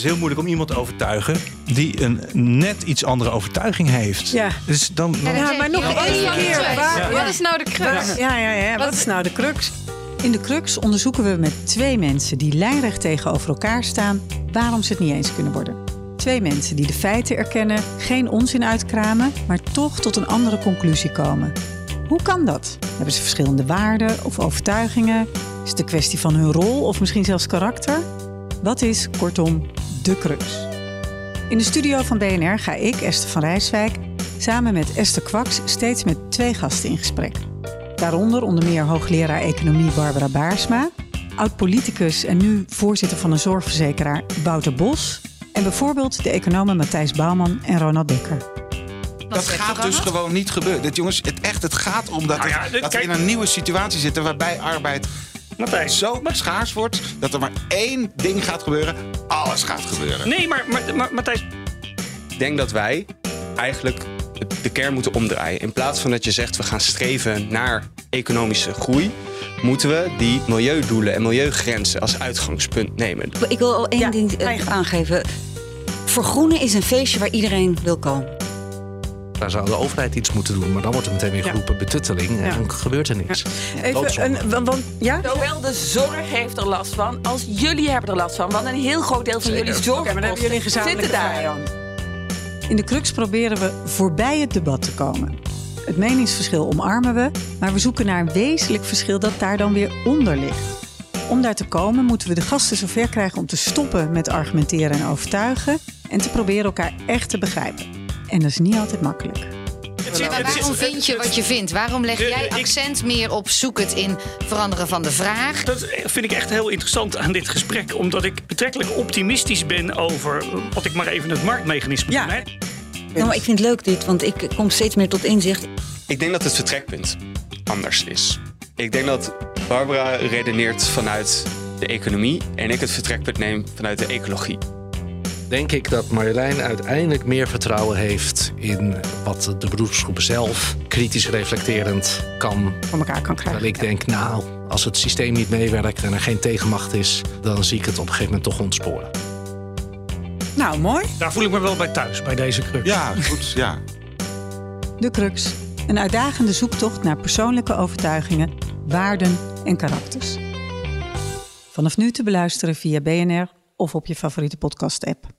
is heel moeilijk om iemand te overtuigen die een net iets andere overtuiging heeft. Ja. Dus dan, dan- Ja, maar nog Wat is één nou de keer. Wat is nou de crux? Ja, ja, ja. Wat is nou de crux? In de Crux onderzoeken we met twee mensen die lijnrecht tegenover elkaar staan waarom ze het niet eens kunnen worden. Twee mensen die de feiten erkennen, geen onzin uitkramen, maar toch tot een andere conclusie komen. Hoe kan dat? Hebben ze verschillende waarden of overtuigingen? Is het een kwestie van hun rol of misschien zelfs karakter? Wat is, kortom, de crux? In de studio van BNR ga ik, Esther van Rijswijk, samen met Esther Kwaks steeds met twee gasten in gesprek. Daaronder onder meer hoogleraar economie Barbara Baarsma, oud-politicus en nu voorzitter van een zorgverzekeraar Wouter Bos en bijvoorbeeld de economen Matthijs Bouwman en Ronald Dekker. Dat gaat dus gewoon niet gebeuren. Dit, jongens, het, echt, het gaat om dat, Nou ja, het- dit- dat we in een nieuwe situatie zitten waarbij arbeid Matthijs. zo schaars wordt dat er maar één ding gaat gebeuren. Alles gaat gebeuren. Nee, maar, maar, maar Matthijs, Ik denk dat wij eigenlijk de kern moeten omdraaien. In plaats van dat je zegt we gaan streven naar economische groei, moeten we die milieudoelen en milieugrenzen als uitgangspunt nemen. Ik wil al één Ja, ding eh, aangeven. Vergroenen is een feestje waar iedereen wil komen. Daar zou de overheid iets moeten doen. Maar dan wordt er meteen weer Ja. geroepen betutteling. En Ja. dan gebeurt er niks. Even een, want, want- ja? Zowel de zorg heeft er last van als jullie hebben er last van. Want een heel groot deel van hebben jullie een gezamenlijke zitten daar. In de Crux proberen we voorbij het debat te komen. Het meningsverschil omarmen we, maar we zoeken naar een wezenlijk verschil dat daar dan weer onder ligt. Om daar te komen moeten we de gasten zover krijgen om te stoppen met argumenteren en overtuigen en te proberen elkaar echt te begrijpen. En dat is niet altijd makkelijk. Maar waarom vind je wat je vindt? Waarom leg jij accent meer op zoek het in veranderen van de vraag? Dat vind ik echt heel interessant aan dit gesprek. Omdat ik betrekkelijk optimistisch ben over wat ik maar even het marktmechanisme Ja. noem. Nou, maar ik vind het leuk dit, want ik kom steeds meer tot inzicht. Ik denk dat het vertrekpunt anders is. Ik denk dat Barbara redeneert vanuit de economie en ik het vertrekpunt neem vanuit de ecologie. Denk ik dat Marjolein uiteindelijk meer vertrouwen heeft in wat de beroepsgroep zelf kritisch reflecterend kan. Voor elkaar kan krijgen. Terwijl ik denk, nou, als het systeem niet meewerkt en er geen tegenmacht is, dan zie ik het op een gegeven moment toch ontsporen. Nou, mooi. Daar voel ik me wel bij thuis, bij deze crux. Ja, goed. Ja. De Crux. Een uitdagende zoektocht naar persoonlijke overtuigingen, waarden en karakters. Vanaf nu te beluisteren via BNR of op je favoriete podcast-app.